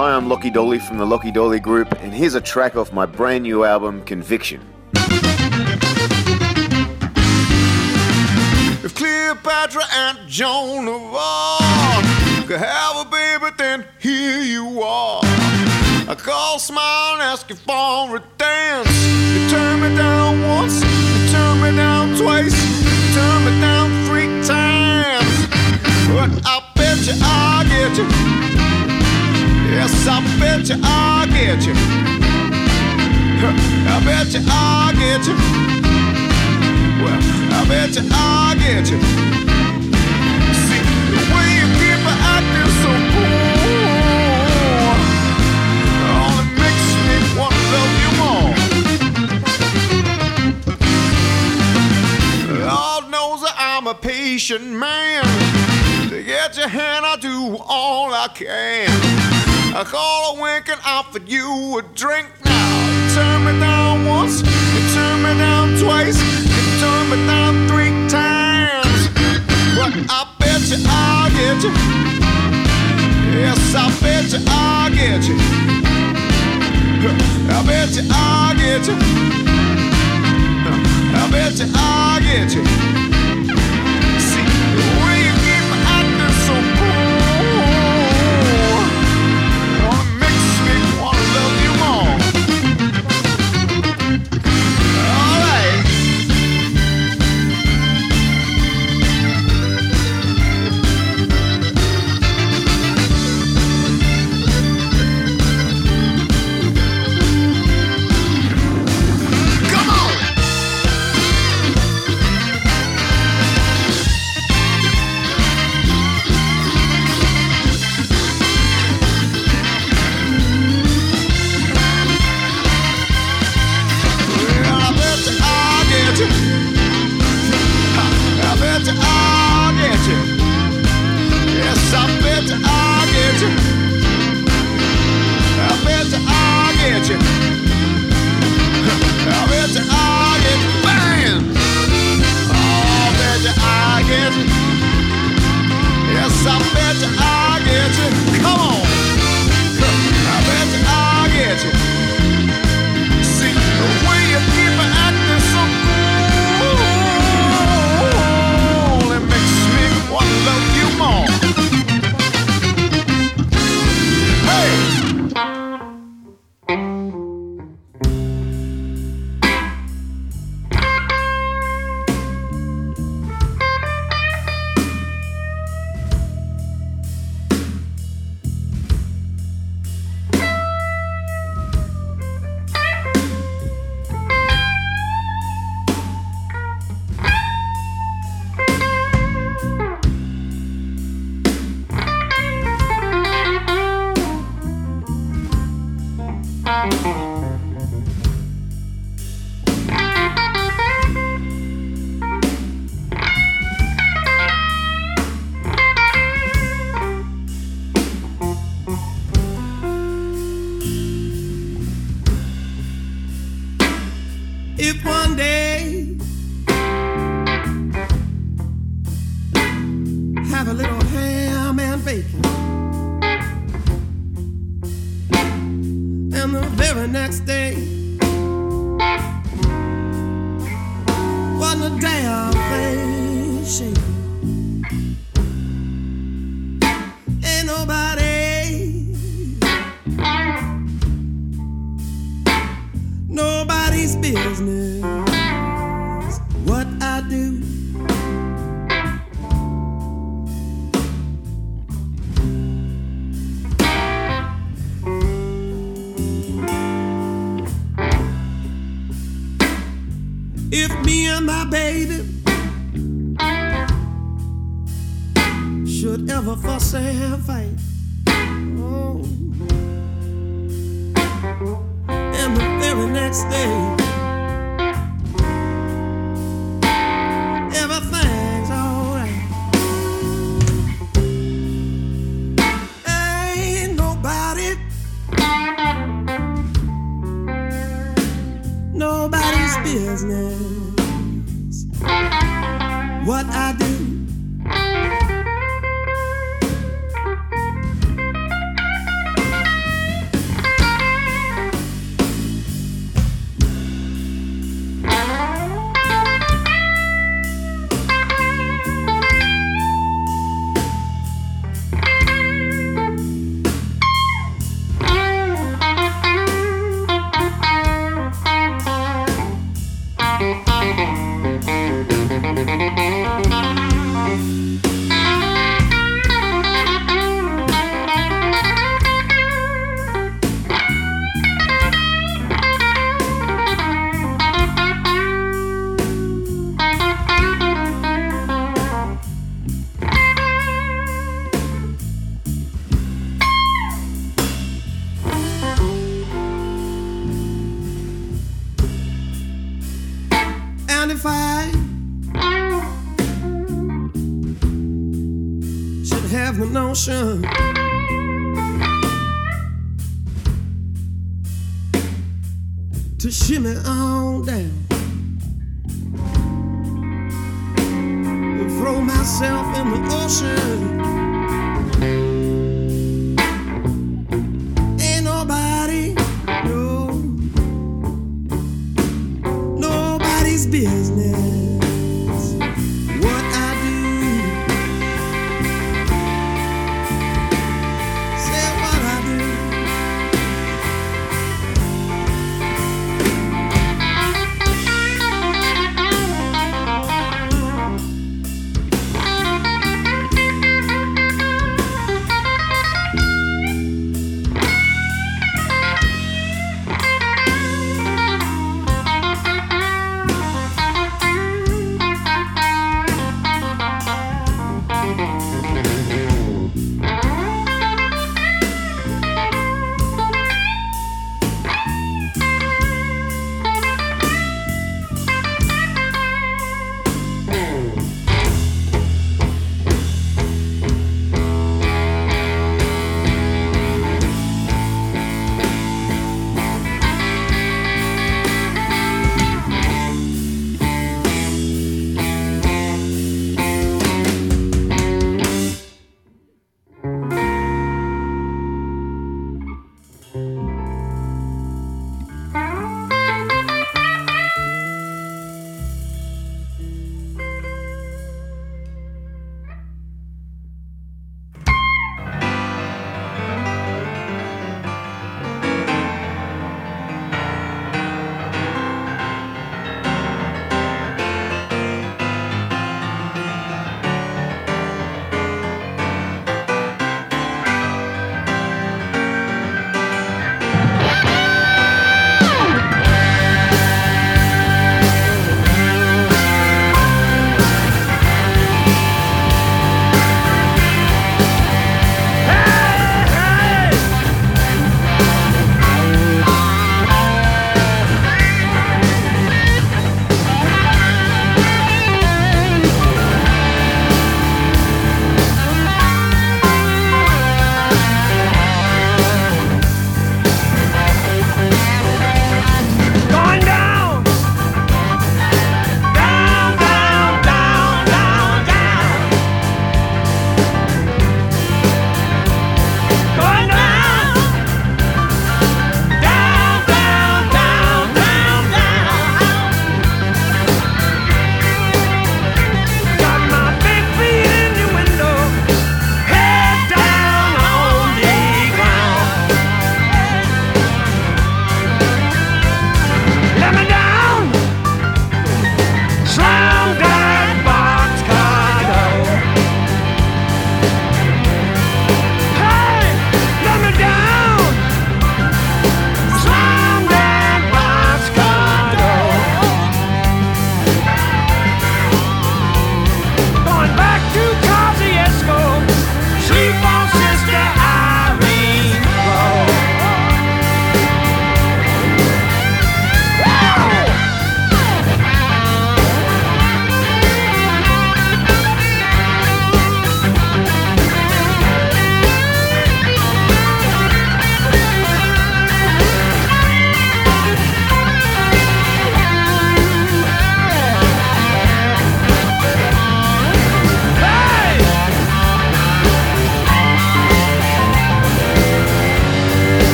Hi, I'm Lachy Doley from the Lachy Doley Group, and here's a track off my brand new album, Conviction. If Cleopatra and Joan of Arc could have a baby, then here you are. I call, smile, and ask you for a dance. You turn me down once, you turn me down twice, you turn me down three times. But I bet you I'll get you. Yes, I bet you I'll get you. I bet you I'll get you. Well, I bet you I'll get you. See, the way you keep acting so cool oh, only makes me want to love you more. Lord knows that I'm a patient man. Get your hand, I do all I can. I call a wink and offer you a drink now. You turn me down once, you turn me down twice, you turn me down three times. But I bet you I'll get you. Yes, I bet you I'll get you. I bet you I'll get you. I bet you I'll get you. Day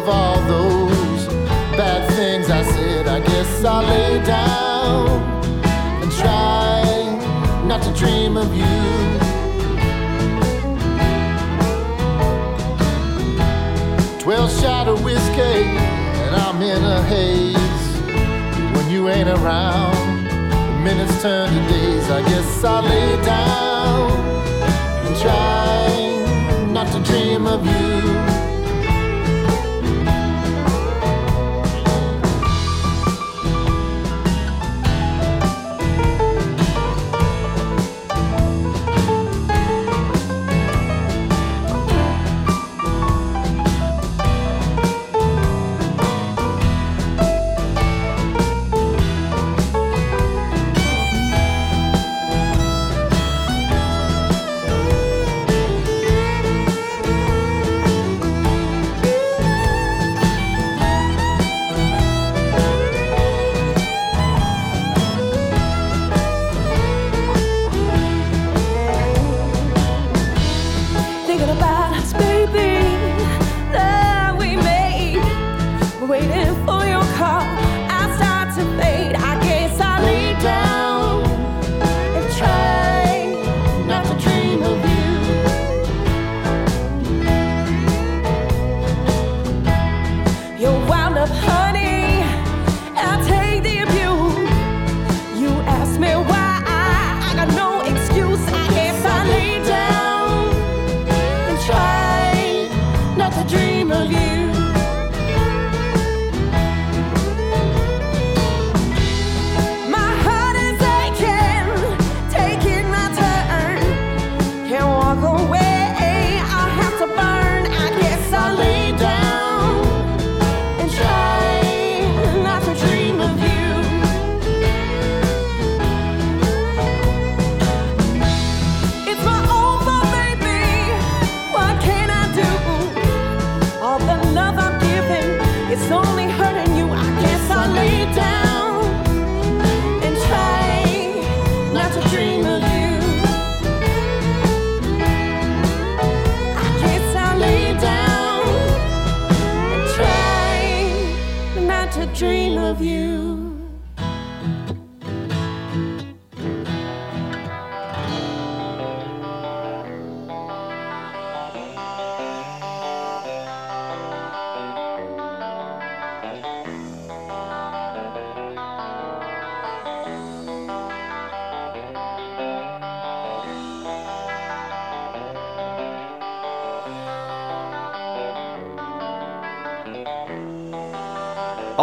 of all those bad things I said. I guess I'll lay down and try not to dream of you. Twelve shot of whiskey, and I'm in a haze. When you ain't around, minutes turn to days. I guess I'll lay down and try not to dream of you.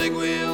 Big wheels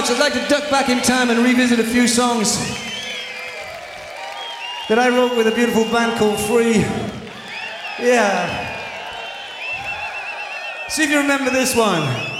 much. I'd like to duck back in time and revisit a few songs that I wrote with a beautiful band called Free. Yeah. See if you remember this one.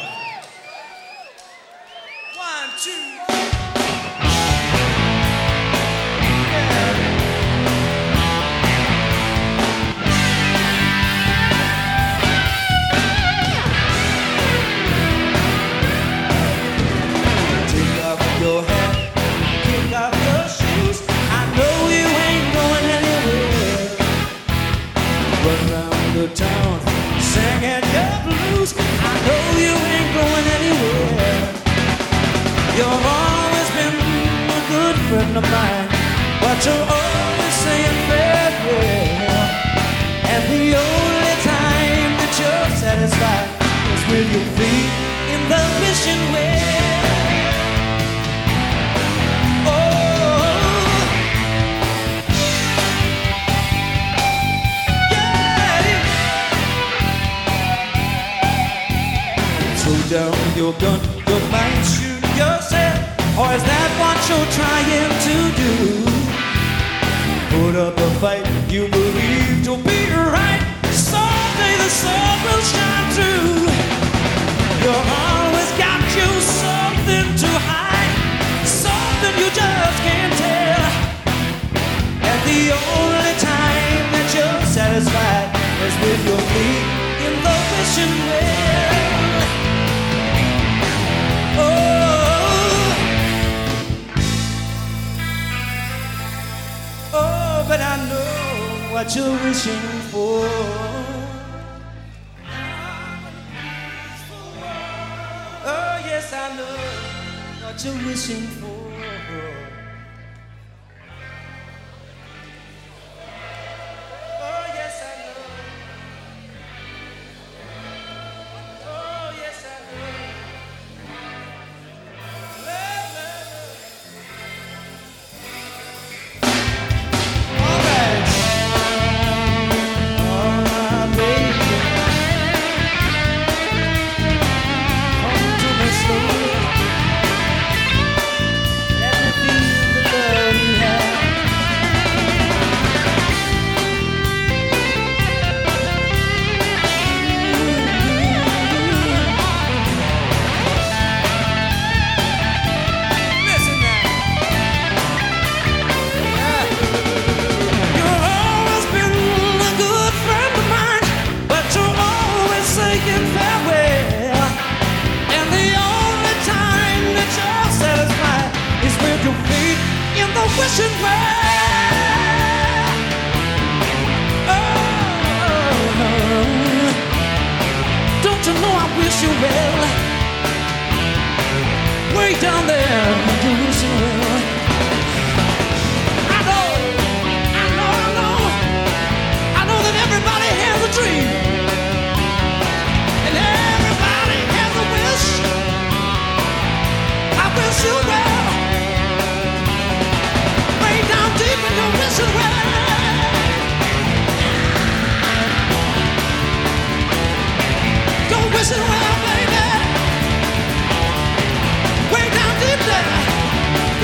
那就会幸福。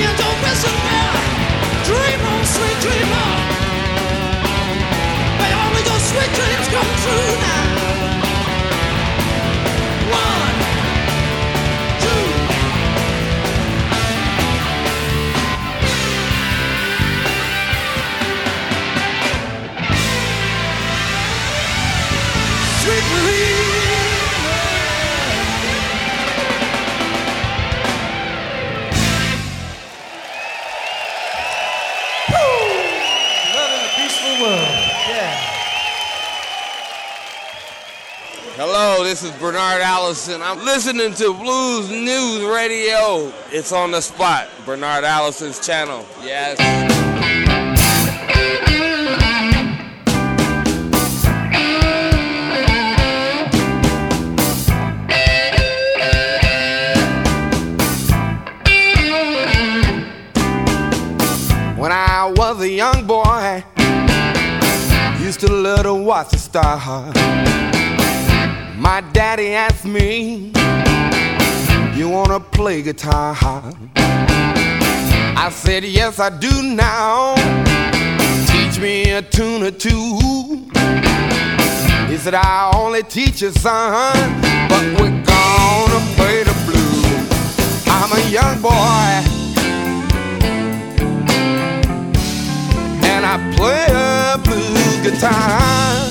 In your wishing Bernard Allison. I'm listening to Blues Moose Radio. It's on the spot. Bernard Allison's channel. Yes. When I was a young boy, used to love to watch the stars. My daddy asked me, You wanna play guitar? I said, Yes, I do now. Teach me a tune or two. He said, I only teach you, son, but we're gonna play the blues. I'm a young boy. and I play a blues guitar.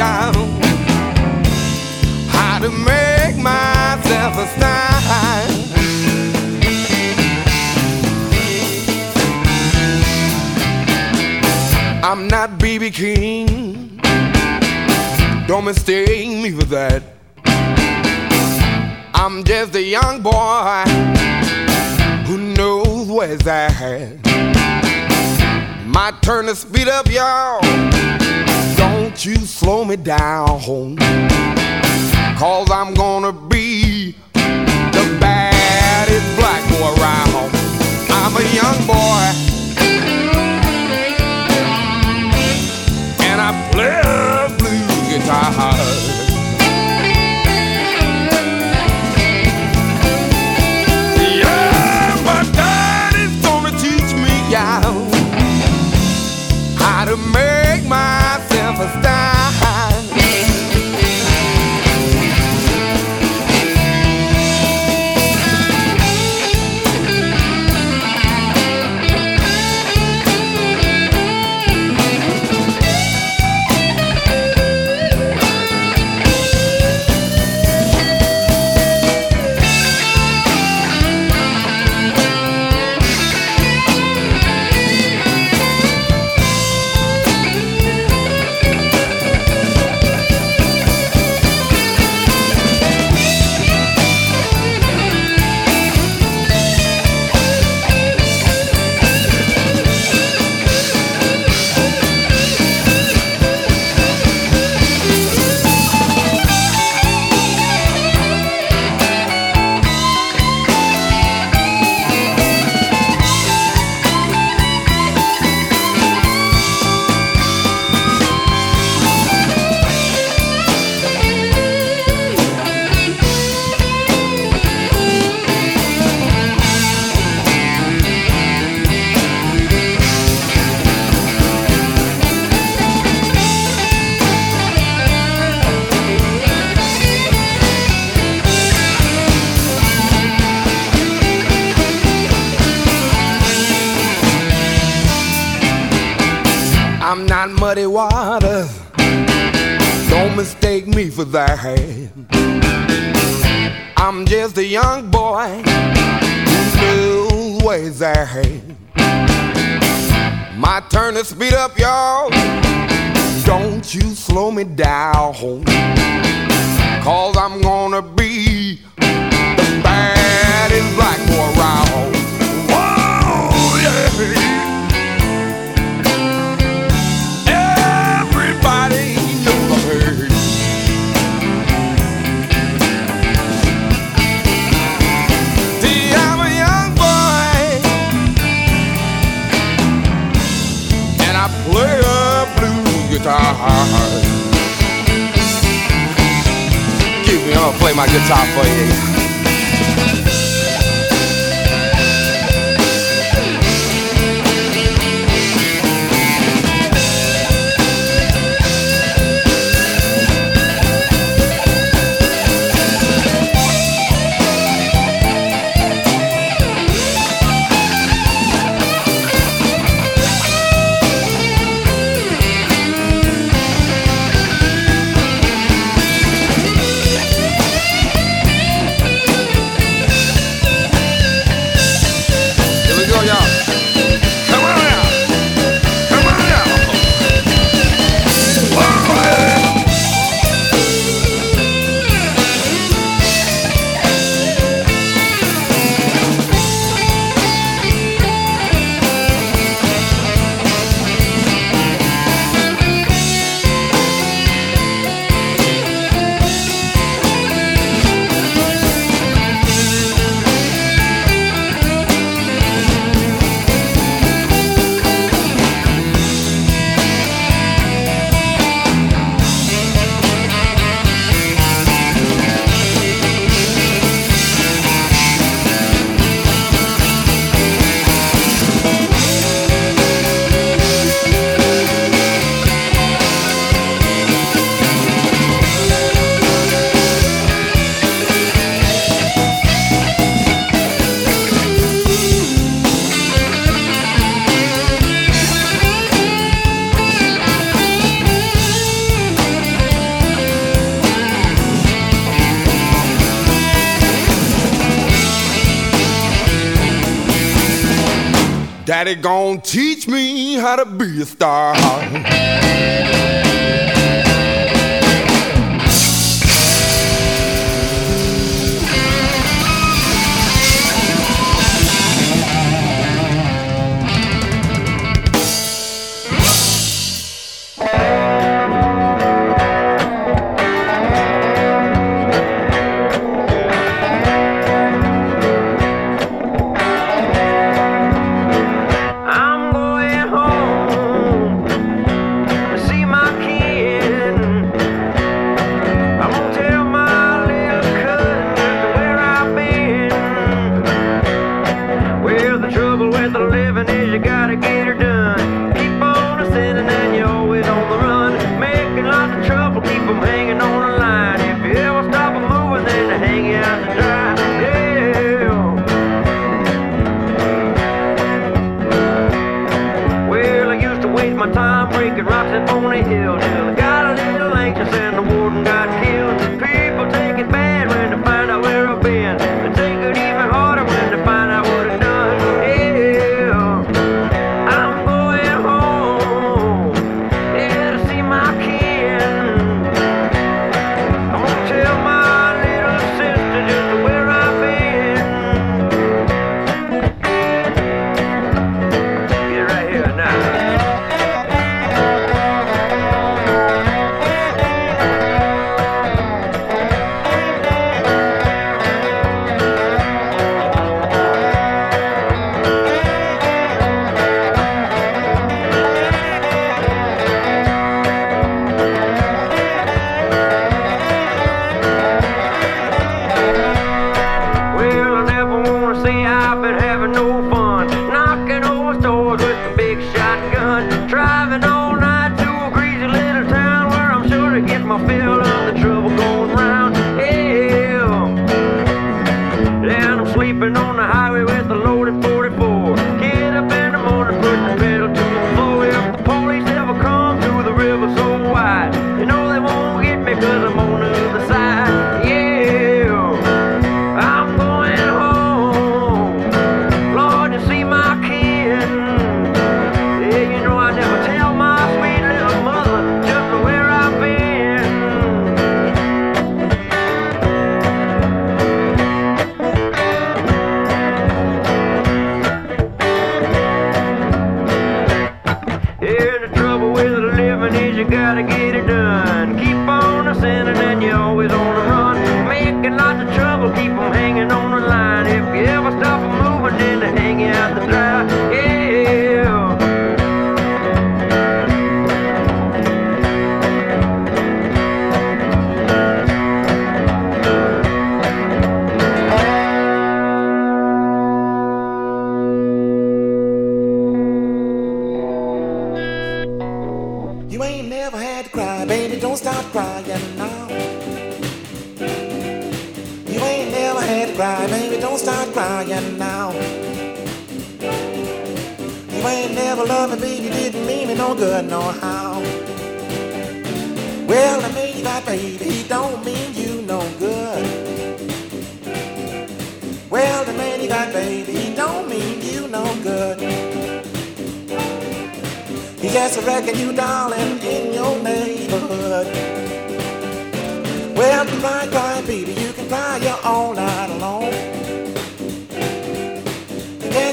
Young how to make myself a style. I'm not BB King. Don't mistake me for that. I'm just a young boy who knows where's at. My turn to speed up, y'all. Don't you slow me down. Home, cause I'm gonna be the baddest black boy around. I'm a young boy. And I play a blues guitar. for that. I'm just a young boy who knew ways that. My turn to speed up, y'all. Don't you slow me down. Cause I'm gonna be the baddest black boy around. guitar. Keep me, I'll play my guitar for you. gonna teach me how to be a star.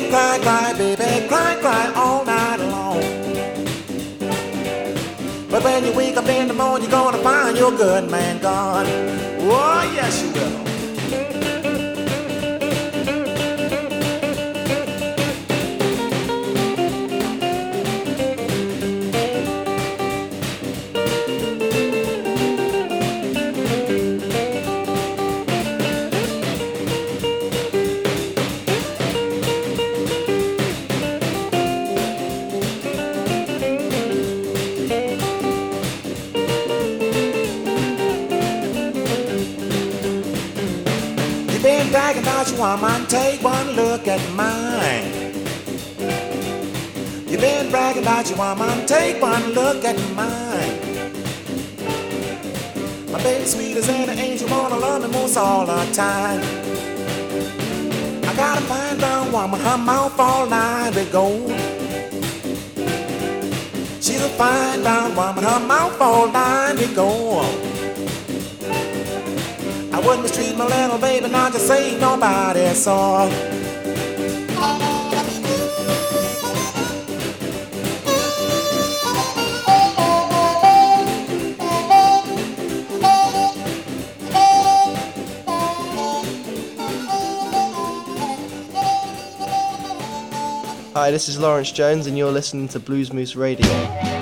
Cry, cry, baby, cry, cry all night long. But when you wake up in the morning, you're gonna find your good man gone. Oh, yes, you will. Woman, take one look at mine. You've been bragging about your woman, take one look at mine. My baby sweet as an angel, wanna love me most all the time. I got a fine brown woman, her mouth all lined with gold. She's a fine brown woman, her mouth all lined with gold. I wouldn't mistreat my little baby, not to say nobody saw. Hi, this is Lawrence Jones, and you're listening to Blues Moose Radio.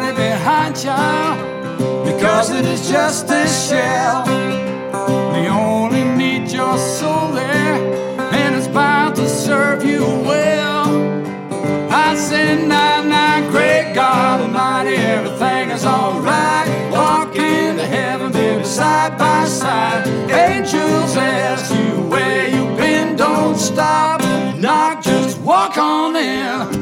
nobody behind you because it is just a shell. They only need your soul there, and it's bound to serve you well. I said, "Night, night, great God Almighty, everything is alright. Walk into heaven, baby, side by side. Angels ask you where you've been, don't stop, knock, just walk on in.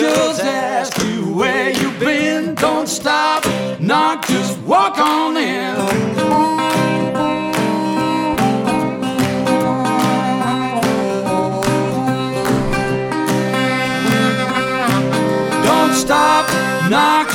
Angels ask you where you've been. Don't stop, knock, just walk on in. Don't stop, knock,